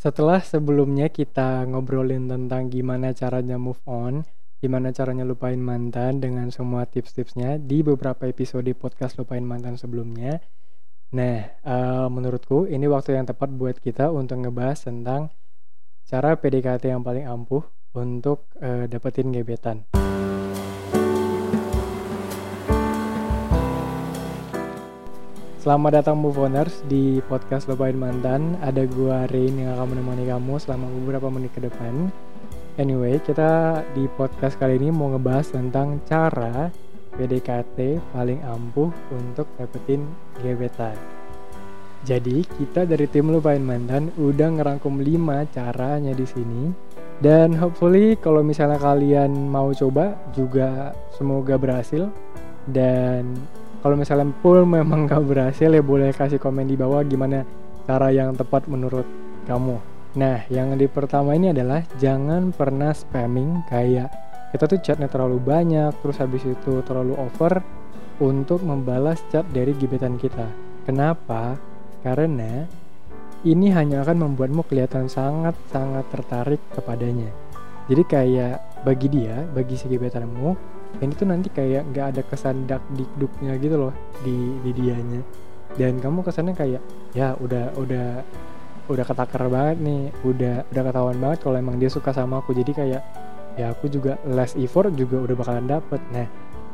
Setelah sebelumnya kita ngobrolin tentang gimana caranya move on, gimana caranya lupain mantan dengan semua tips-tipsnya di beberapa episode podcast lupain mantan sebelumnya. Nah, uh, menurutku ini waktu yang tepat buat kita untuk ngebahas tentang cara PDKT yang paling ampuh untuk uh, dapetin gebetan. Selamat datang Moveoners di podcast Lupain Mantan. Ada gua Rain yang akan menemani kamu selama beberapa menit ke depan. Anyway, kita di podcast kali ini mau ngebahas tentang cara PDKT paling ampuh untuk dapetin gebetan. Jadi, kita dari tim Lupain Mantan udah ngerangkum 5 caranya di sini. Dan hopefully kalau misalnya kalian mau coba juga semoga berhasil dan kalau misalnya full memang gak berhasil ya boleh kasih komen di bawah gimana cara yang tepat menurut kamu. Nah yang di pertama ini adalah jangan pernah spamming kayak kita tuh chatnya terlalu banyak terus habis itu terlalu over untuk membalas chat dari gebetan kita. Kenapa? Karena ini hanya akan membuatmu kelihatan sangat-sangat tertarik kepadanya. Jadi kayak bagi dia bagi si gebetanmu ini tuh nanti kayak nggak ada kesan dak dikduknya gitu loh di di dianya. Dan kamu kesannya kayak ya udah udah udah ketakar banget nih udah udah ketahuan banget kalau emang dia suka sama aku. Jadi kayak ya aku juga less effort juga udah bakalan dapet. Nah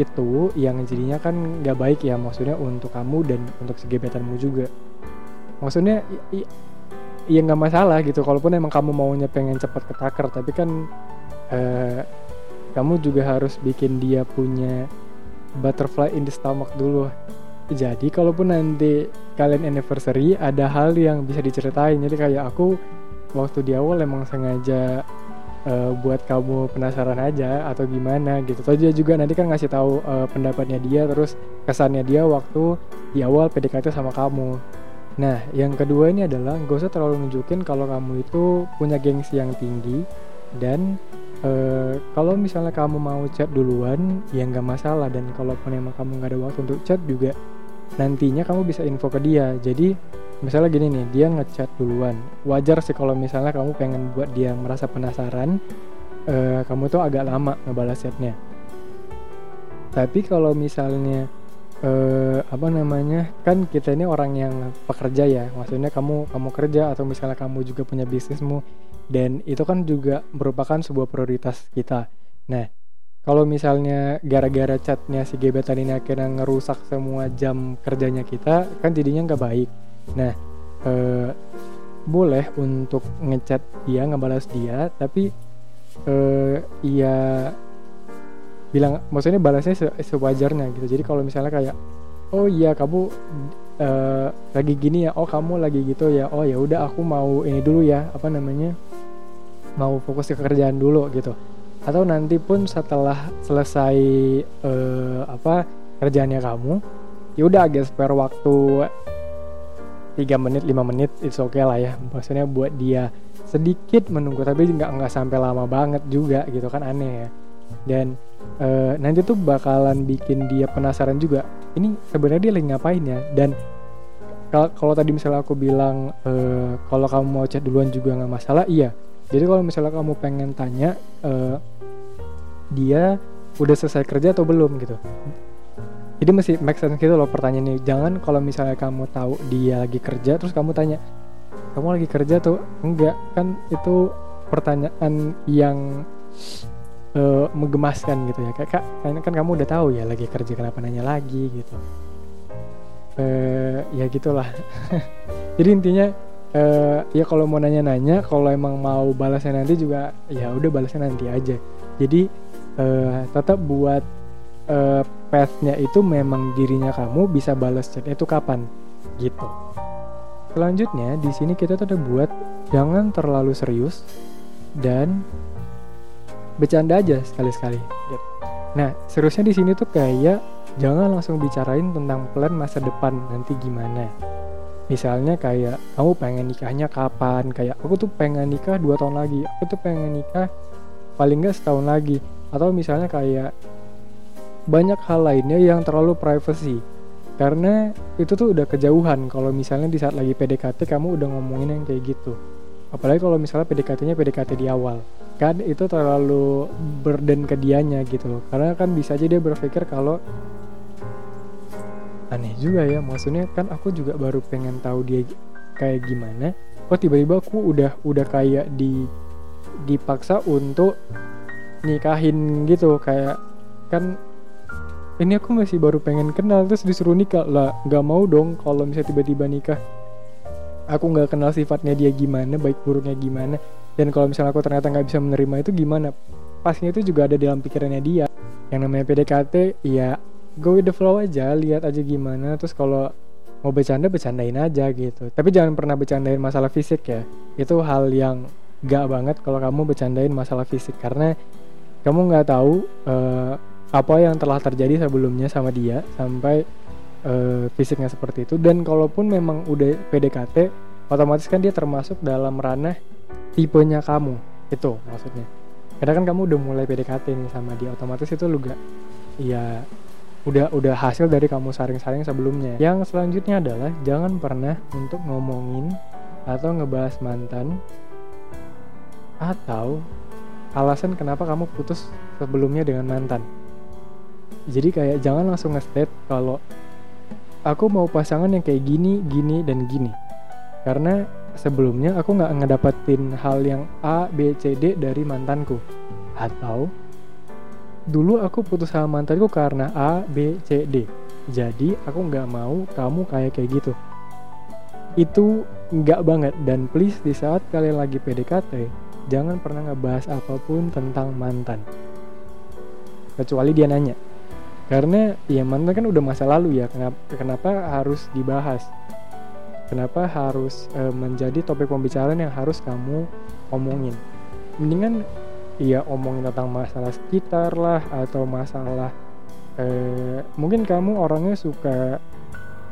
itu yang jadinya kan nggak baik ya maksudnya untuk kamu dan untuk si gebetanmu juga. Maksudnya iya nggak masalah gitu kalaupun emang kamu maunya pengen cepat ketakar tapi kan eh, kamu juga harus bikin dia punya butterfly in the stomach dulu. Jadi kalaupun nanti kalian anniversary ada hal yang bisa diceritain. Jadi kayak aku waktu di awal emang sengaja uh, buat kamu penasaran aja atau gimana gitu. Terus dia juga nanti kan ngasih tahu uh, pendapatnya dia terus kesannya dia waktu di awal PDKT sama kamu. Nah yang kedua ini adalah gak usah terlalu nunjukin kalau kamu itu punya gengsi yang tinggi dan uh, kalau misalnya kamu mau chat duluan ya nggak masalah. Dan kalaupun emang kamu nggak ada waktu untuk chat juga nantinya kamu bisa info ke dia. Jadi misalnya gini nih dia ngechat duluan. Wajar sih kalau misalnya kamu pengen buat dia merasa penasaran uh, kamu tuh agak lama ngebalas chatnya. Tapi kalau misalnya uh, apa namanya? Kan kita ini orang yang pekerja ya. Maksudnya kamu kamu kerja atau misalnya kamu juga punya bisnismu. Dan itu kan juga merupakan sebuah prioritas kita. Nah kalau misalnya gara-gara chatnya si gebetan ini akhirnya ngerusak semua jam kerjanya kita kan jadinya nggak baik. Nah eh, boleh untuk ngechat dia ngebalas dia tapi eh, ya bilang maksudnya balasnya se sewajarnya gitu. Jadi kalau misalnya kayak oh iya kamu uh, lagi gini ya oh kamu lagi gitu ya oh ya udah aku mau ini dulu ya apa namanya mau fokus ke kerjaan dulu gitu. Atau nanti pun setelah selesai uh, apa kerjaannya kamu ya udah agak spare waktu 3 menit 5 menit oke okay lah ya. Maksudnya buat dia sedikit menunggu tapi nggak nggak sampai lama banget juga gitu kan aneh ya dan uh, nanti tuh bakalan bikin dia penasaran juga ini sebenarnya dia lagi ngapain ya? Dan kalau tadi misalnya aku bilang uh, kalau kamu mau chat duluan juga nggak masalah iya. Jadi kalau misalnya kamu pengen tanya uh, dia udah selesai kerja atau belum gitu? Jadi masih make sense gitu loh pertanyaan ini jangan kalau misalnya kamu tahu dia lagi kerja terus kamu tanya kamu lagi kerja tuh enggak? Kan itu pertanyaan yang uh, menggemaskan gitu ya. Kak kan kamu udah tahu ya lagi kerja kenapa nanya lagi gitu. Uh, ya gitulah. Jadi intinya uh, ya kalau mau nanya-nanya kalau emang mau balasnya nanti juga ya udah balasnya nanti aja. Jadi uh, tetap buat uh, pathnya itu memang dirinya kamu bisa balas chatnya itu kapan gitu. Selanjutnya di sini kita tuh udah buat jangan terlalu serius dan bercanda aja sekali-sekali. Nah seriusnya di sini tuh kayak jangan langsung bicarain tentang plan masa depan nanti gimana. Misalnya kayak kamu pengen nikahnya kapan? Kayak aku tuh pengen nikah dua tahun lagi. Aku tuh pengen nikah paling nggak setahun lagi. Atau misalnya kayak banyak hal lainnya yang terlalu privacy. Karena itu tuh udah kejauhan kalau misalnya di saat lagi PDKT kamu udah ngomongin yang kayak gitu. Apalagi kalau misalnya PDKT-nya PDKT di awal kan itu terlalu burden ke dianya gitu loh. Karena kan bisa aja dia berpikir kalau aneh juga ya. Maksudnya kan aku juga baru pengen tahu dia kayak gimana. Kok tiba-tiba aku udah udah kayak di dipaksa untuk nikahin gitu kayak kan ini aku masih baru pengen kenal terus disuruh nikah. Lah nggak mau dong kalau misalnya tiba-tiba nikah. Aku nggak kenal sifatnya dia gimana baik buruknya gimana dan kalau misalnya aku ternyata nggak bisa menerima itu gimana? Pastinya itu juga ada dalam pikirannya dia. Yang namanya PDKT ya go with the flow aja lihat aja gimana. Terus kalau mau bercanda bercandain aja gitu. Tapi jangan pernah bercandain masalah fisik ya. Itu hal yang gak banget kalau kamu bercandain masalah fisik. Karena kamu nggak tahu uh, apa yang telah terjadi sebelumnya sama dia sampai uh, fisiknya seperti itu. Dan kalaupun memang udah PDKT otomatis kan dia termasuk dalam ranah tipenya kamu. Itu maksudnya. Karena kan kamu udah mulai PDKT nih sama dia otomatis itu lu gak ya udah udah hasil dari kamu saring-saring sebelumnya. Yang selanjutnya adalah jangan pernah untuk ngomongin atau ngebahas mantan atau alasan kenapa kamu putus sebelumnya dengan mantan. Jadi kayak jangan langsung nge-state kalau aku mau pasangan yang kayak gini gini dan gini. Karena sebelumnya aku nggak ngedapetin hal yang A, B, C, D dari mantanku. Atau dulu aku putus sama mantanku karena A, B, C, D. Jadi aku nggak mau kamu kayak kayak gitu. Itu nggak banget dan please di saat kalian lagi PDKT jangan pernah ngebahas apa pun tentang mantan. Kecuali dia nanya. Karena ya mantan kan udah masa lalu ya, kenapa, kenapa harus dibahas? Kenapa harus e, menjadi topik pembicaraan yang harus kamu omongin? Mendingan ya omongin tentang masalah sekitar lah atau masalah e, mungkin kamu orangnya suka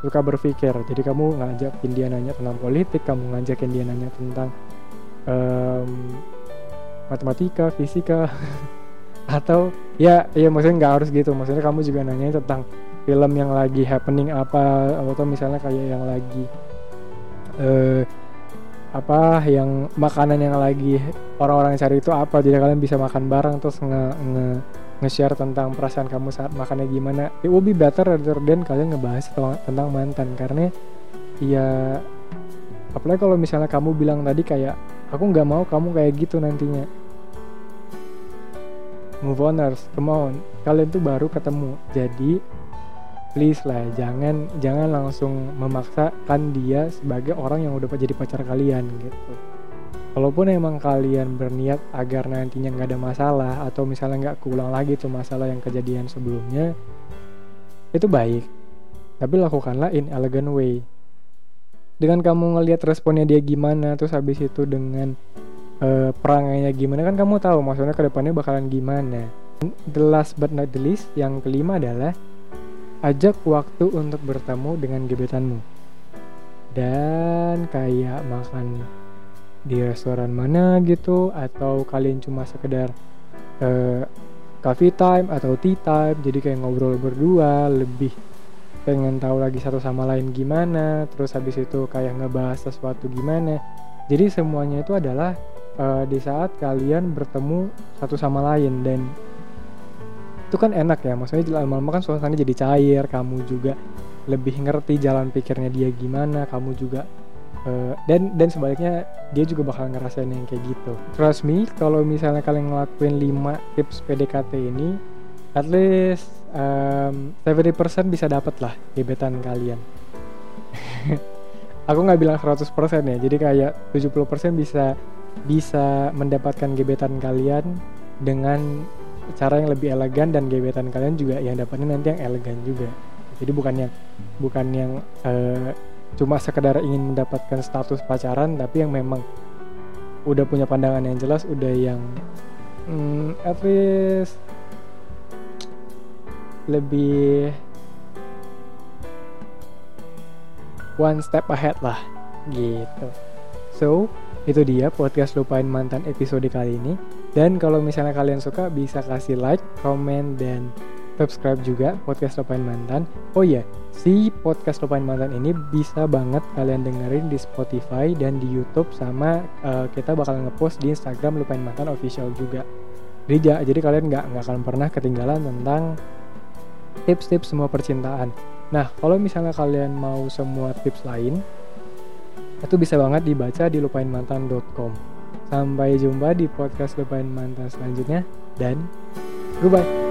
suka berpikir. Jadi kamu ngajakin dia nanya tentang politik kamu ngajakin dia nanya tentang um, matematika fisika atau ya ya maksudnya nggak harus gitu. Maksudnya kamu juga nanya tentang film yang lagi happening apa atau misalnya kayak yang lagi uh, apa yang makanan yang lagi orang-orang cari itu apa. Jadi kalian bisa makan bareng terus nge, nge nge-share tentang perasaan kamu saat makannya gimana. It will be better rather than kalian ngebahas tentang mantan. Karena ya apalagi kalau misalnya kamu bilang tadi kayak aku nggak mau kamu kayak gitu nantinya. Move oners come on. Kalian tuh baru ketemu. Jadi please lah jangan jangan langsung memaksakan dia sebagai orang yang udah jadi pacar kalian gitu. Kalaupun emang kalian berniat agar nantinya nggak ada masalah atau misalnya nggak keulang lagi tuh masalah yang kejadian sebelumnya itu baik. Tapi lakukanlah in elegant way. Dengan kamu ngelihat responnya dia gimana terus habis itu dengan uh, perangainya gimana kan kamu tahu maksudnya ke depannya bakalan gimana. The last but not the least yang kelima adalah ajak waktu untuk bertemu dengan gebetanmu. Dan kayak makan di restoran mana gitu atau kalian cuma sekedar uh, coffee time atau tea time. Jadi kayak ngobrol berdua lebih pengen tahu lagi satu sama lain gimana terus habis itu kayak ngebahas sesuatu gimana. Jadi semuanya itu adalah uh, di saat kalian bertemu satu sama lain dan itu kan enak ya maksudnya lama-lama kan suasana jadi cair kamu juga lebih ngerti jalan pikirnya dia gimana kamu juga uh, dan dan sebaliknya dia juga bakal ngerasain yang kayak gitu. Trust me kalau misalnya kalian ngelakuin 5 tips PDKT ini at least um, 70% bisa dapat lah gebetan kalian. Aku nggak bilang 100% ya jadi kayak 70% bisa bisa mendapatkan gebetan kalian dengan cara yang lebih elegan dan gebetan kalian juga yang dapatnya nanti yang elegan juga. Jadi bukan yang bukan yang uh, cuma sekedar ingin mendapatkan status pacaran tapi yang memang udah punya pandangan yang jelas udah yang hmm, at least lebih one step ahead lah gitu. So itu dia podcast lupain mantan episode kali ini dan kalau misalnya kalian suka bisa kasih like, comment dan subscribe juga podcast Lupain Mantan. Oh iya, si podcast Lupain Mantan ini bisa banget kalian dengerin di Spotify dan di YouTube sama uh, kita bakal ngepost di Instagram Lupain Mantan official juga. Jadi, jadi kalian nggak nggak akan pernah ketinggalan tentang tips-tips semua percintaan. Nah, kalau misalnya kalian mau semua tips lain, itu bisa banget dibaca di lupainmantan.com. Sampai jumpa di podcast Lupain Mantan selanjutnya dan goodbye.